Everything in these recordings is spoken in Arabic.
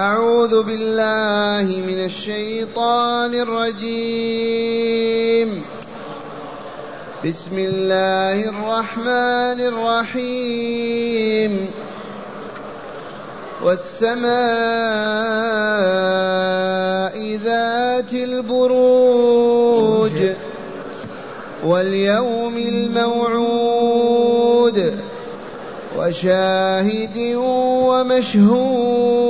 أعوذ بالله من الشيطان الرجيم. بسم الله الرحمن الرحيم. والسماء ذات البروج واليوم الموعود وشاهد ومشهود.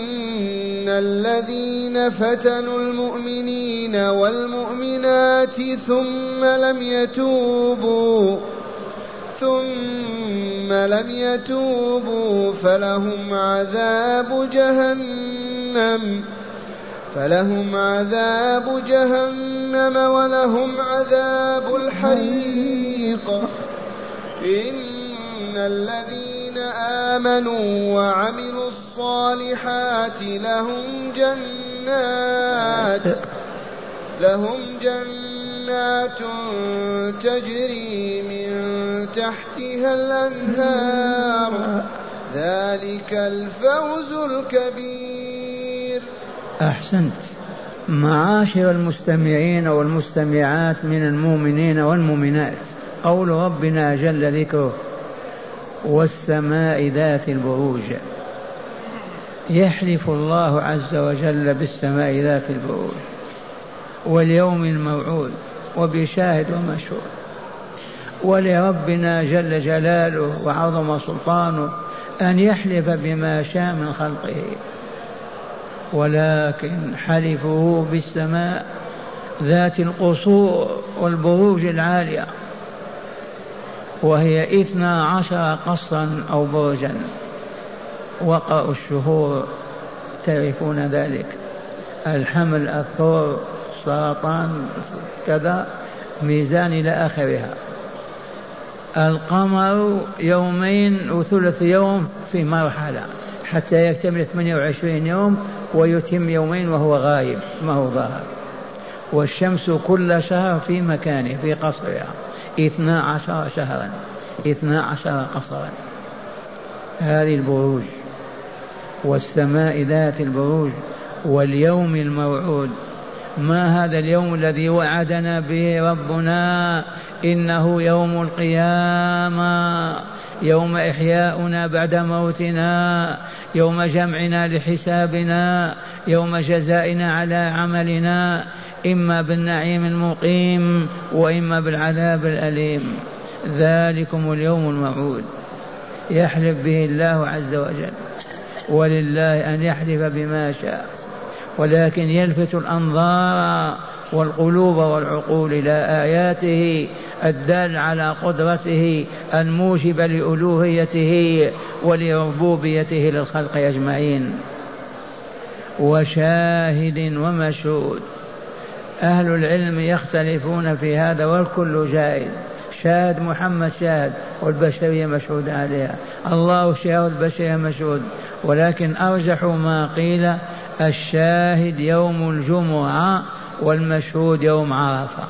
الذين فتنوا المؤمنين والمؤمنات ثم لم يتوبوا ثم لم يتوبوا فلهم عذاب جهنم فلهم عذاب جهنم ولهم عذاب الحريق. إن الذين آمنوا وعملوا الصالحات لهم جنات لهم جنات تجري من تحتها الأنهار. ذلك الفوز الكبير. أحسنت. معاشر المستمعين والمستمعات من المؤمنين والمؤمنات قول ربنا جل ذكره والسماء ذات البروج. يحلف الله عز وجل بالسماء ذات البروج واليوم الموعود وبشاهد ومشهود ولربنا جل جلاله وعظم سلطانه أن يحلف بما شاء من خلقه. ولكن حلفه بالسماء ذات القصور والبروج العالية وهي اثنا عشر قصرا أو برجا وقع الشهور تعرفون ذلك. الحمل الثور سرطان كذا ميزان إلى آخرها. القمر يومين وثلث يوم في مرحلة حتى يكتمل 28 يوم ويتم يومين وهو غايب ما هو ظاهر. والشمس كل شهر في مكانه في قصرها. اثنا عشر شهرا اثنا عشر قصرا. هذه البروج. والسماء ذات البروج واليوم الموعود. ما هذا اليوم الذي وعدنا به ربنا؟ إنه يوم القيامة. يوم إحياؤنا بعد موتنا. يوم جمعنا لحسابنا. يوم جزائنا على عملنا. إما بالنعيم المقيم وإما بالعذاب الأليم. ذلكم اليوم الموعود. يحلف به الله عز وجل. ولله أن يحلف بما شاء ولكن يلفت الأنظار والقلوب والعقول إلى آياته الدال على قدرته الموجبه لألوهيته ولربوبيته للخلق أجمعين. وشاهد ومشهود أهل العلم يختلفون في هذا والكل جائز. شاهد محمد شاهد والبشرية مشهود عليها. الله شاهد والبشرية مشهود. ولكن ارجح ما قيل الشاهد يوم الجمعة والمشهود يوم عرفة.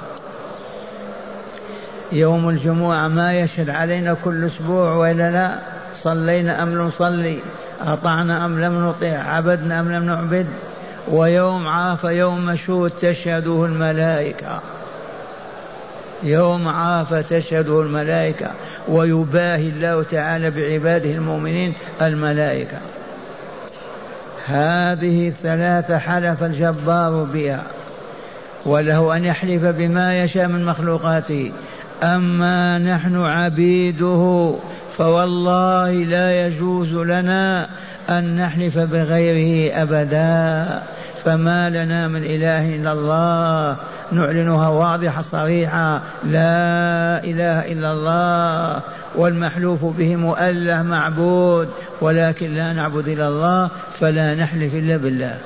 يوم الجمعة ما يشهد علينا كل أسبوع وإلا لا صلينا أم لم نصلي أطعنا أم لم نطيع عبدنا أم لم نعبد. ويوم عرفة يوم مشهود تشهده الملائكة. يوم عرفة تشهده الملائكة. ويباهي الله تعالى بعباده المؤمنين الملائكة. هذه الثلاثة حلف الجبار بها وله أن يحلف بما يشاء من مخلوقاته. أما نحن عبيده فوالله لا يجوز لنا أن نحلف بغيره أبدا. فما لنا من إله إلا الله. نعلنها واضحة صريحة. لا إله إلا الله. والمحلوف به مؤله معبود. ولكن لا نعبد إلا الله فلا نحلف إلا بالله.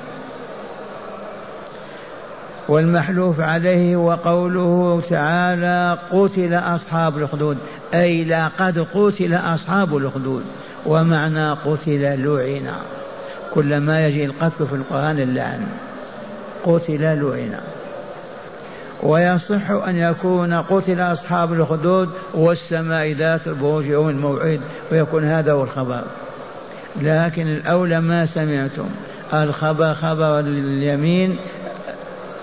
والمحلوف عليه وقوله تعالى قتل أصحاب الأخدود أي لقد قتل أصحاب الأخدود ومعنى قتل لعن. كلما يجي القتل في القرآن اللعن. قتل لعن. ويصح أن يكون قتل أصحاب الخدود والسماء ذات البروج يوم الموعد ويكون هذا هو الخبر. لكن الأولى ما سمعتم الخبر خبر اليمين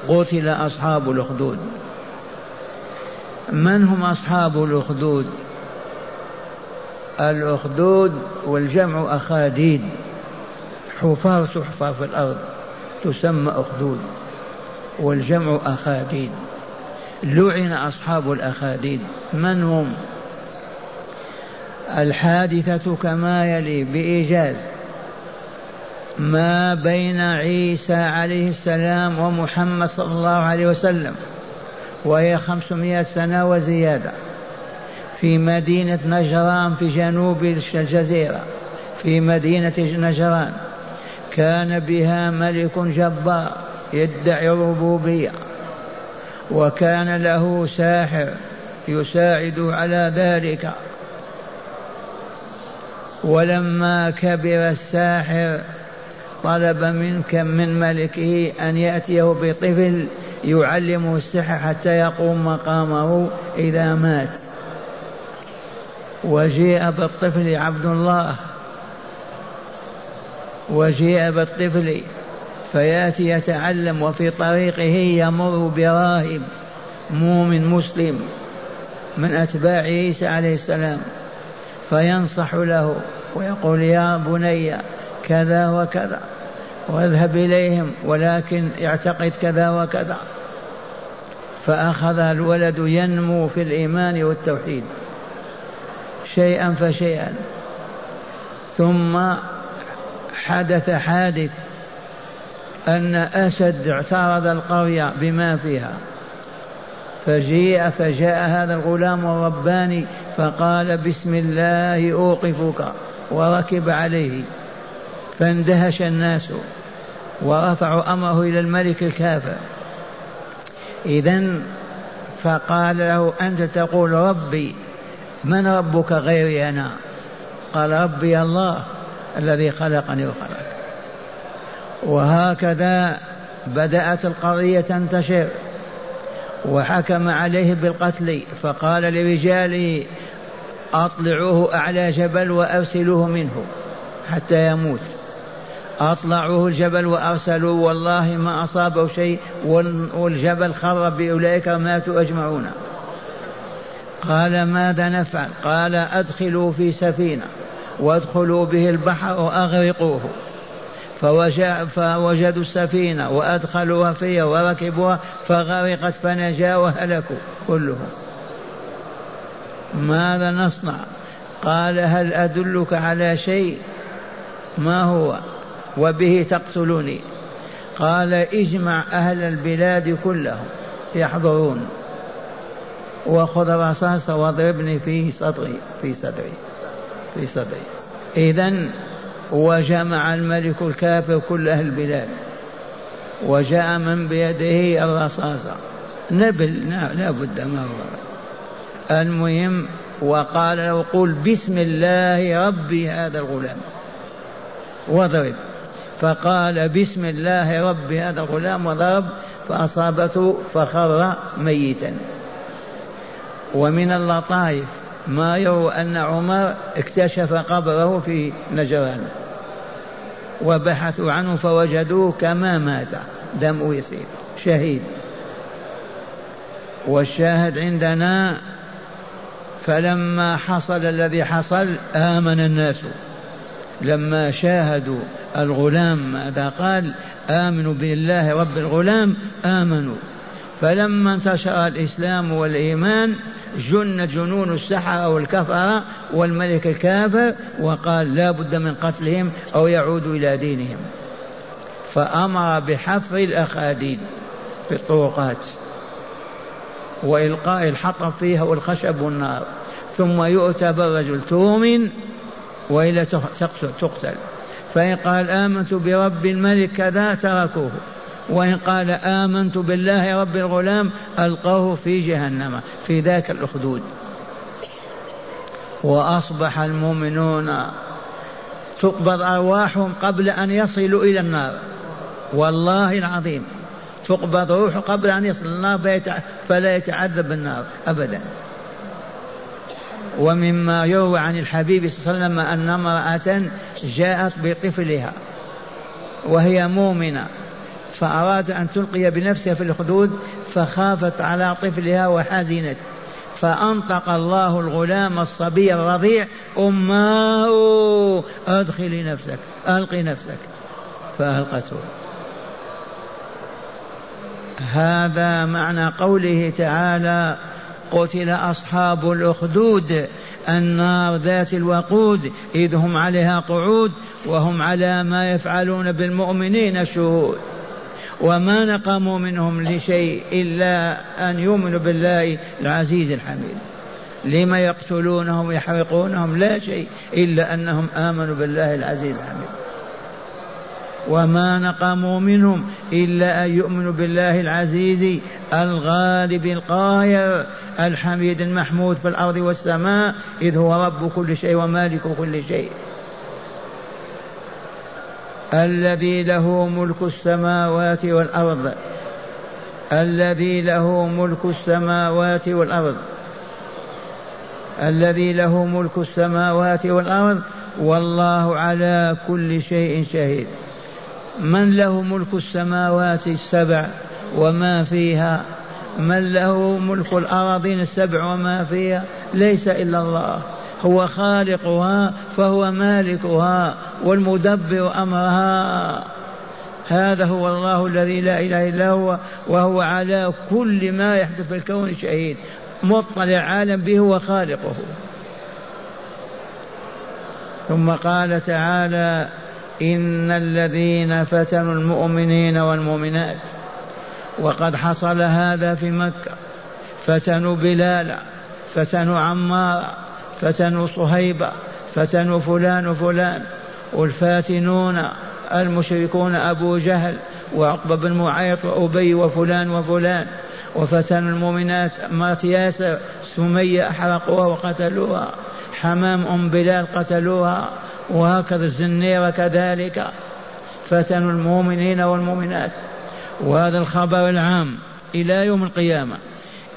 قتل أصحاب الأخدود من هم أصحاب الأخدود الأخدود والجمع أخاديد. حفار تحفر في الأرض تسمى أخدود والجمع أخاديد. لعن أصحاب الأخاديد. من هم؟ الحادثة كما يلي بإيجاز. ما بين عيسى عليه السلام ومحمد صلى الله عليه وسلم وهي خمسمائة سنة وزيادة. في مدينة نجران في جنوب الجزيرة في مدينة نجران. كان بها ملك جبار يدعي الربوبية وكان له ساحر يساعد على ذلك. ولما كبر الساحر طلب منك من ملكه أن يأتيه بطفل يعلمه السحر حتى يقوم مقامه إذا مات. وجيء بالطفل عبد الله وجيء بالطفل فيأتي يتعلم وفي طريقه يمر براهب مؤمن مسلم من أتباع عيسى عليه السلام فينصح له ويقول يا بني كذا وكذا واذهب إليهم ولكن اعتقد كذا وكذا فأخذ الولد ينمو في الإيمان والتوحيد شيئا فشيئا ثم حدث حادث أن أسد اعترض القرية بما فيها. فجيء فجاء هذا الغلام الرباني فقال بسم الله أوقفك وركب عليه. فاندهش الناس ورفعوا أمره إلى الملك الكافر. إذا فقال له أنت تقول ربي من ربك غيري أنا؟ قال ربي الله. الذي خلقني وخلقك. وهكذا بدأت القضية تنتشر وحكم عليه بالقتل فقال لرجاله أطلعوه أعلى جبل وأرسلوه منه حتى يموت. أطلعوه الجبل وأرسلوه والله ما أصابه شيء والجبل خر بأولئك ماتوا أجمعون. قال ماذا نفعل؟ قال أدخلوا في سفينة. وادخلوا به البحر وأغرقوه. فوجدوا السفينة وأدخلوها فيها وركبوها فغرقت فنجا وهلكوا كلهم. ماذا نصنع؟ قال هل أدلك على شيء؟ ما هو؟ وبه تقتلوني قال اجمع أهل البلاد كلهم يحضرون. وخذ رصاص واضربني في صدري في صدري. في صدري إذا وجمع الملك الكافر كل أهل البلاد وجاء من بيده الرصاصة. نبل لا بد ما هو. المهم وقال له قل بسم الله ربي هذا الغلام. واضرب. فقال بسم الله ربي هذا الغلام وضرب فأصابته فخر ميتا. ومن اللطائف ما يروى أن عمر اكتشف قبره في نجران وبحثوا عنه فوجدوه كما مات دم يسيل شهيد. والشاهد عندنا فلما حصل الذي حصل آمن الناس. لما شاهدوا الغلام ماذا قال؟ آمنوا بالله رب الغلام آمنوا. فلما انتشر الإسلام والإيمان جن جنون السحرة والكفرة والملك الكافر وقال لا بد من قتلهم أو يعودوا إلى دينهم. فأمر بحفر الأخاديد في الطرقات وإلقاء الحطب فيها والخشب والنار. ثم يؤتى بالرجل تؤمن وإلا تقتل. فإن قال آمنت برب الملك كذا تركوه. وإن قال آمنت بالله رب الغلام ألقوه في جهنم في ذاك الأخدود. وأصبح المؤمنون تقبض أرواحهم قبل أن يصلوا إلى النار. والله العظيم تقبض روحه قبل أن يصل النار فلا يتعذب النار أبدا. ومما يروى عن الحبيب صلى الله عليه وسلم أن امرأة جاءت بطفلها وهي مؤمنة. فأراد أن تلقي بنفسها في الخدود فخافت على طفلها وحزنت. فأنطق الله الغلام الصبي الرضيع أماه أدخلي نفسك ألقي نفسك. فألقته. هذا معنى قوله تعالى قتل أصحاب الأخدود النار ذات الوقود إذ هم عليها قعود وهم على ما يفعلون بالمؤمنين شهود. وما نقموا منهم لشيء إلا أن يؤمنوا بالله العزيز الحميد. لما يقتلونهم ويحرقونهم لا شيء إلا أنهم آمنوا بالله العزيز الحميد. وما نقموا منهم إلا أن يؤمنوا بالله العزيز الغالب القاهر الحميد المحمود في الأرض والسماء إذ هو رب كل شيء ومالك كل شيء. الذي له ملك السماوات والأرض. الذي له ملك السماوات والأرض. الذي له ملك السماوات والأرض. والله على كل شيء شهيد. من له ملك السماوات السبع وما فيها؟ من له ملك الأراضين السبع وما فيها؟ ليس إلا الله. هو خالقها فهو مالكها والمدبر أمرها. هذا هو الله الذي لا إله إلا هو وهو على كل ما يحدث في الكون شهيد. مطلع عالم به وخالقه ثم قال تعالى إن الذين فتنوا المؤمنين والمؤمنات وقد حصل هذا في مكة. فتنوا بلالا فتنوا عمارا فتنوا صهيبة فتنوا فلان وفلان والفاتنون المشركون أبو جهل وعقبة بن معيط وأبي وفلان وفلان وفتنوا المؤمنات مرت ياسر سمية أحرقوها وقتلوها حمام أم بلال قتلوها وهكذا الزنيرة كذلك. فتنوا المؤمنين والمؤمنات. وهذا الخبر العام إلى يوم القيامة.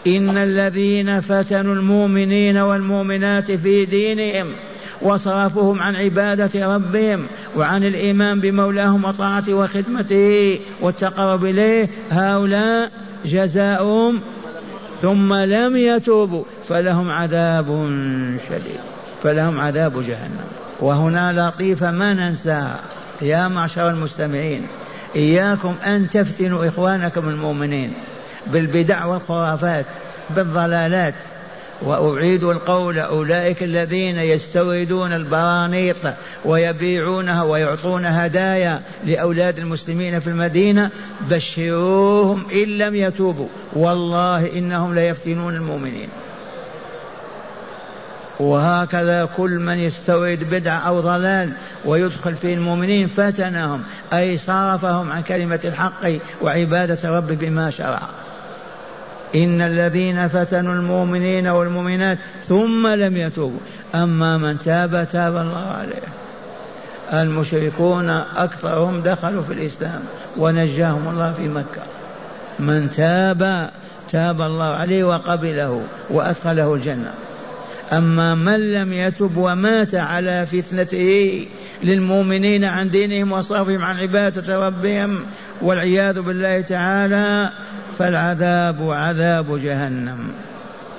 إن الذين فتنوا المؤمنين والمؤمنات في دينهم وصرفوهم عن عبادة ربهم وعن الإيمان بمولاهم وطاعته وخدمته والتقرب إليه هؤلاء جزاؤهم ثم لم يتوبوا فلهم عذاب شديد فلهم عذاب جهنم. وهنا لطيفة ما ننساها يا معشر المستمعين إياكم أن تفتنوا إخوانكم المؤمنين. بالبدع والخرافات بالضلالات. وأعيد القول أولئك الذين يستوردون البرانيط ويبيعونها ويعطون هدايا لأولاد المسلمين في المدينة بشروهم إن لم يتوبوا. والله إنهم ليفتنون المؤمنين. وهكذا كل من يستورد بدعة أو ضلال ويدخل في المؤمنين فتنهم أي صرفهم عن كلمة الحق وعبادة رب بما شرع. إن الذين فتنوا المؤمنين والمؤمنات ثم لم يتوبوا. أما من تاب تاب الله عليه. المشركون أكثرهم دخلوا في الإسلام ونجاهم الله في مكة. من تاب تاب الله عليه وقبله وأدخله الجنة. أما من لم يتب ومات على فتنته للمؤمنين عن دينهم وصرفهم عن عبادة ربهم والعياذ بالله تعالى فالعذاب عذاب جهنم.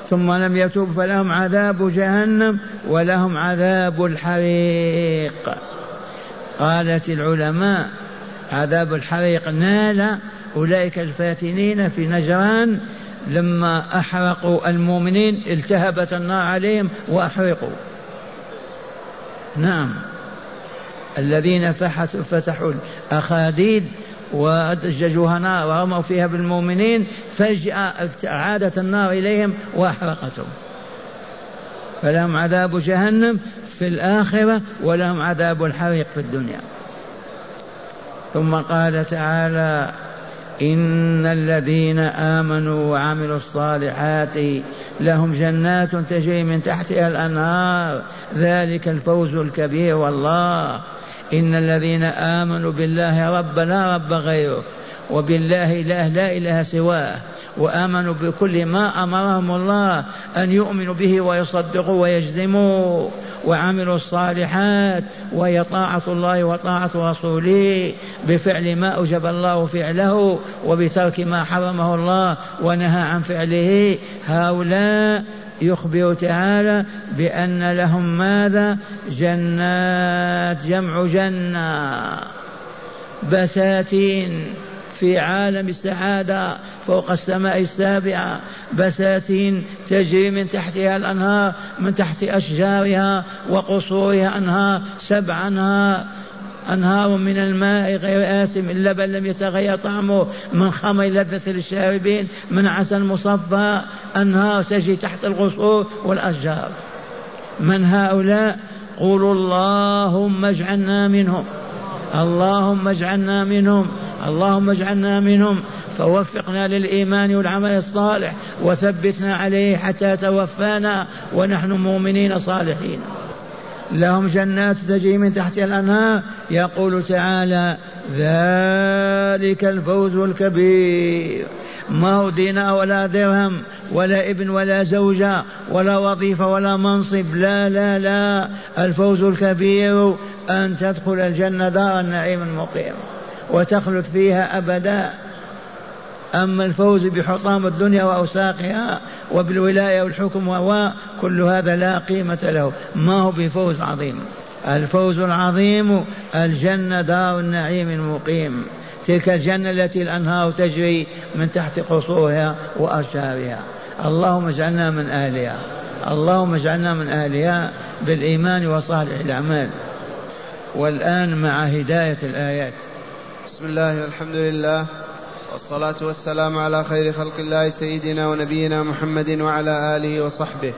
ثم لم يتوب فلهم عذاب جهنم ولهم عذاب الحريق. قالت العلماء عذاب الحريق نال أولئك الفاتنين في نجران لما أحرقوا المؤمنين التهبت النار عليهم وأحرقوا. نعم. الذين فتحوا الأخاديد ودججوها نار ورموا فيها بالمؤمنين فجأة عادت النار إليهم وأحرقتهم. فلهم عذاب جهنم في الآخرة ولهم عذاب الحريق في الدنيا. ثم قال تعالى إن الذين آمنوا وعملوا الصالحات لهم جنات تجري من تحتها الأنهار ذلك الفوز الكبير والله إن الذين آمنوا بالله رب لا رب غيره وبالله إله لا إله سواه وآمنوا بكل ما أمرهم الله أن يؤمنوا به ويصدقوا ويجزموا وعملوا الصالحات وهي طاعة الله وطاعة رسوله بفعل ما أوجب الله فعله وبترك ما حرمه الله ونهى عن فعله. هؤلاء يخبر تعالى بأن لهم ماذا؟ جنات جمع جنة. بساتين في عالم السعادة فوق السماء السابعة. بساتين تجري من تحتها الأنهار من تحت أشجارها وقصورها أنهار سبع أنهار. أنهار من الماء غير آسم اللبن لم يتغير طعمه. من خمر لذة للشاربين من عسل مصفى أنهار تجري تحت القصور والأشجار. من هؤلاء؟ قولوا اللهم اجعلنا منهم. اللهم اجعلنا منهم. اللهم اجعلنا منهم. فوفقنا للإيمان والعمل الصالح وثبتنا عليه حتى توفانا ونحن مؤمنين صالحين. لهم جنات تجري من تحتها الأنهار. يقول تعالى ذلك الفوز الكبير. ما هو دينار ولا درهم ولا ابن ولا زوجة ولا وظيفة ولا منصب. لا لا لا. الفوز الكبير أن تدخل الجنة دار النعيم المقيم وتخلد فيها أبدا. أما الفوز بحطام الدنيا وأوساقها وبالولاية والحكم وكل هذا لا قيمة له. ما هو بفوز عظيم؟ الفوز العظيم الجنة دار النعيم المقيم. تلك الجنة التي الأنهار تجري من تحت قصورها وأشجارها اللهم اجعلنا من أهلها. اللهم اجعلنا من أهلها بالإيمان وصالح الأعمال. والآن مع هداية الآيات. بسم الله والحمد لله. والصلاة والسلام على خير خلق الله سيدنا ونبينا محمد وعلى آله وصحبه.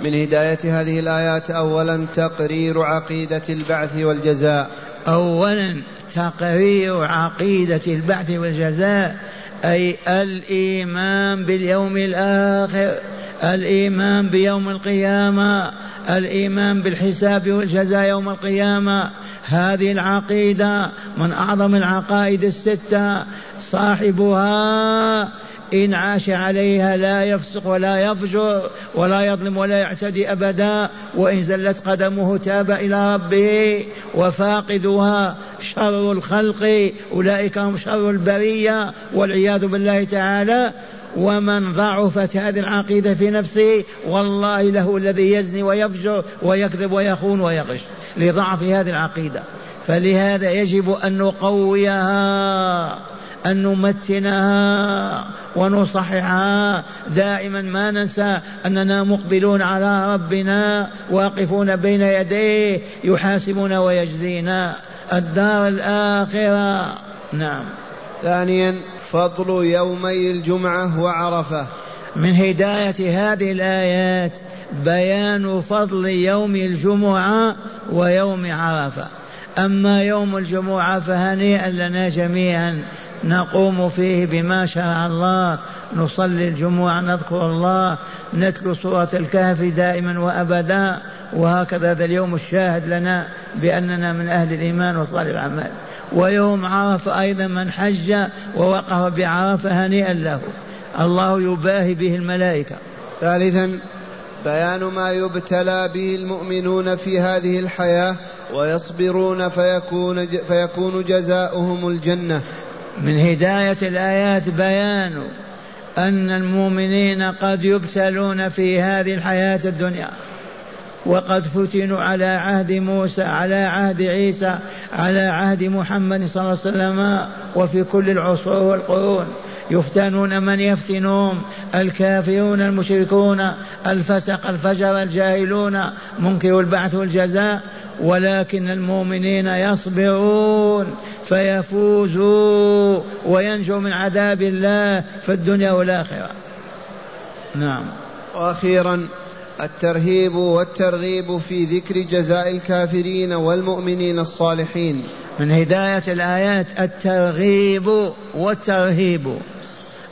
من هداية هذه الآيات أولا تقرير عقيدة البعث والجزاء. أولا تقرير عقيدة البعث والجزاء أي الإيمان باليوم الآخر الإيمان بيوم القيامة الإيمان بالحساب والجزاء يوم القيامة. هذه العقيدة من أعظم العقائد الستة صاحبها إن عاش عليها لا يفسق ولا يفجر ولا يظلم ولا يعتدي أبدا وإن زلت قدمه تاب إلى ربه. وفاقدها شر الخلق أولئك هم شر البرية والعياذ بالله تعالى. ومن ضعفت هذه العقيدة في نفسه والله له الذي يزني ويفجر ويكذب ويخون ويغش. لضعف هذه العقيدة. فلهذا يجب أن نقويها أن نمتنها ونصححها. دائما ما ننسى أننا مقبلون على ربنا واقفون بين يديه يحاسبنا ويجزينا. الدار الآخرة. نعم. ثانيا فضل يومي الجمعة وعرفة. من هداية هذه الآيات بيان فضل يوم الجمعة ويوم عرفة. أما يوم الجمعة فهنيئا لنا جميعا. نقوم فيه بما شاء الله. نصلي الجمعة نذكر الله نتلو سورة الكهف دائما وأبدا. وهكذا هذا اليوم الشاهد لنا بأننا من أهل الإيمان وصالح الأعمال. ويوم عرفة أيضا من حج ووقف بعرفة هنيئا له. الله يباهي به الملائكة. ثالثا بيان ما يبتلى به المؤمنون في هذه الحياة ويصبرون فيكون فيكون جزاؤهم الجنة. من هداية الآيات بيان أن المؤمنين قد يبتلون في هذه الحياة الدنيا وقد فتنوا على عهد موسى على عهد عيسى على عهد محمد صلى الله عليه وسلم وفي كل العصور والقرون. يفتنون من يفتنهم الكافرون المشركون الفسق الفجر الجاهلون منكر البعث والجزاء ولكن المؤمنين يصبرون فيفوزوا وينجوا من عذاب الله في الدنيا والآخرة. نعم. وأخيرا الترهيب والترغيب في ذكر جزاء الكافرين والمؤمنين الصالحين. من هداية الآيات الترغيب والترهيب.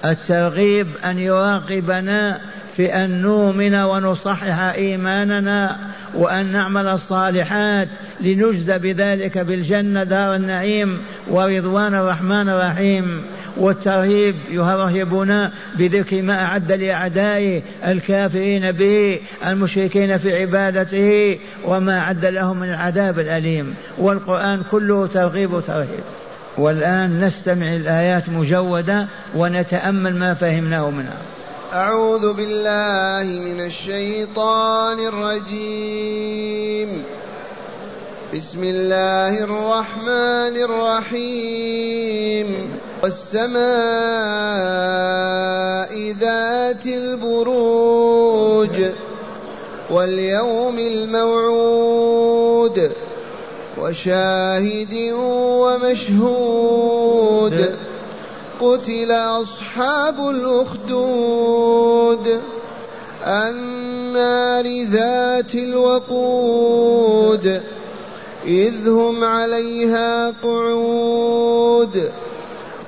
الترغيب أن يراقبنا في أن نؤمن ونصحح إيماننا وأن نعمل الصالحات لنجزى بذلك بالجنة دار النعيم ورضوان الرحمن الرحيم. والترهيب يرهبنا بذكر ما أعد لأعدائه الكافرين به المشركين في عبادته وما أعد لهم من العذاب الأليم. والقرآن كله ترغيب وترهيب. والآن نستمع الآيات مجودة ونتأمل ما فهمناه منها. أعوذ بالله من الشيطان الرجيم. بسم الله الرحمن الرحيم. والسماء ذات البروج واليوم الموعود وشاهد ومشهود قتل أصحاب الأخدود النار ذات الوقود إذ هم عليها قعود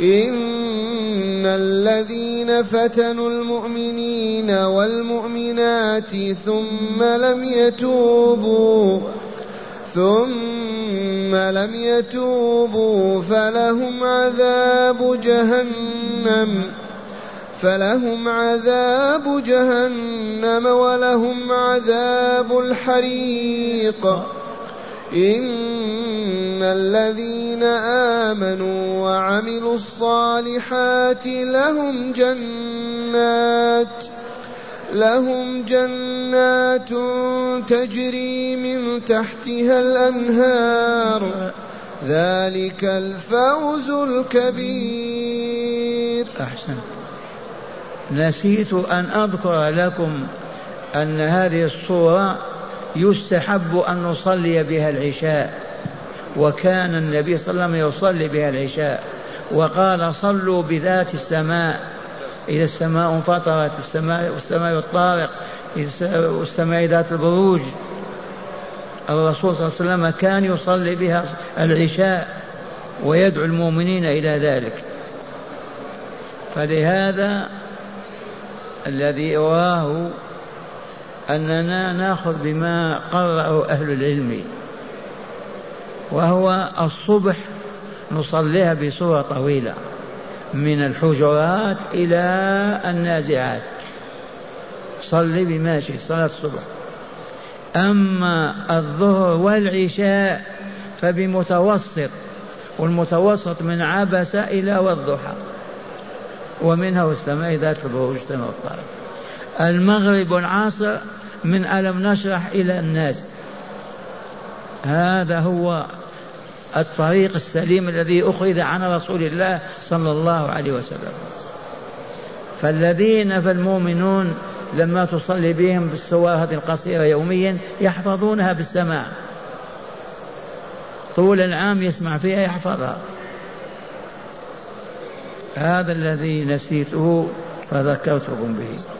إن الذين فتنوا المؤمنين والمؤمنات ثم لم يتوبوا ثم لم يتوبوا فلهم عذاب جهنم فلهم عذاب جهنم ولهم عذاب الحريق إن الذين آمنوا وعملوا الصالحات لهم جنات لهم جنات تجري من تحتها الأنهار. ذلك الفوز الكبير. أحسن. نسيت أن أذكر لكم أن هذه الصورة يستحب أن نصلي بها العشاء. وكان النبي صلى الله عليه وسلم يصلي بها العشاء. وقال صلوا بذات السماء. إذا السماء انفطرت السماء والسماء الطارق والسماء ذات البروج. الرسول صلى الله عليه وسلم كان يصلي بها العشاء ويدعو المؤمنين إلى ذلك. فلهذا الذي أراه أننا نأخذ بما قرأه أهل العلم وهو الصبح نصليها بصورة طويلة من الحجرات إلى النازعات. صلي بماشي صلاة الصبح. أما الظهر والعشاء فبمتوسط والمتوسط من عبس إلى والضحى ومنها السماء ذات البروج والطارق المغرب والعصر من ألم نشرح إلى الناس. هذا هو الطريق السليم الذي أخذ عن رسول الله صلى الله عليه وسلم. فالذين فالمؤمنون لما تصلي بهم بالسواهد القصيرة يوميا يحفظونها بالسماع. طول العام يسمع فيها يحفظها. هذا الذي نسيته فذكرتكم به.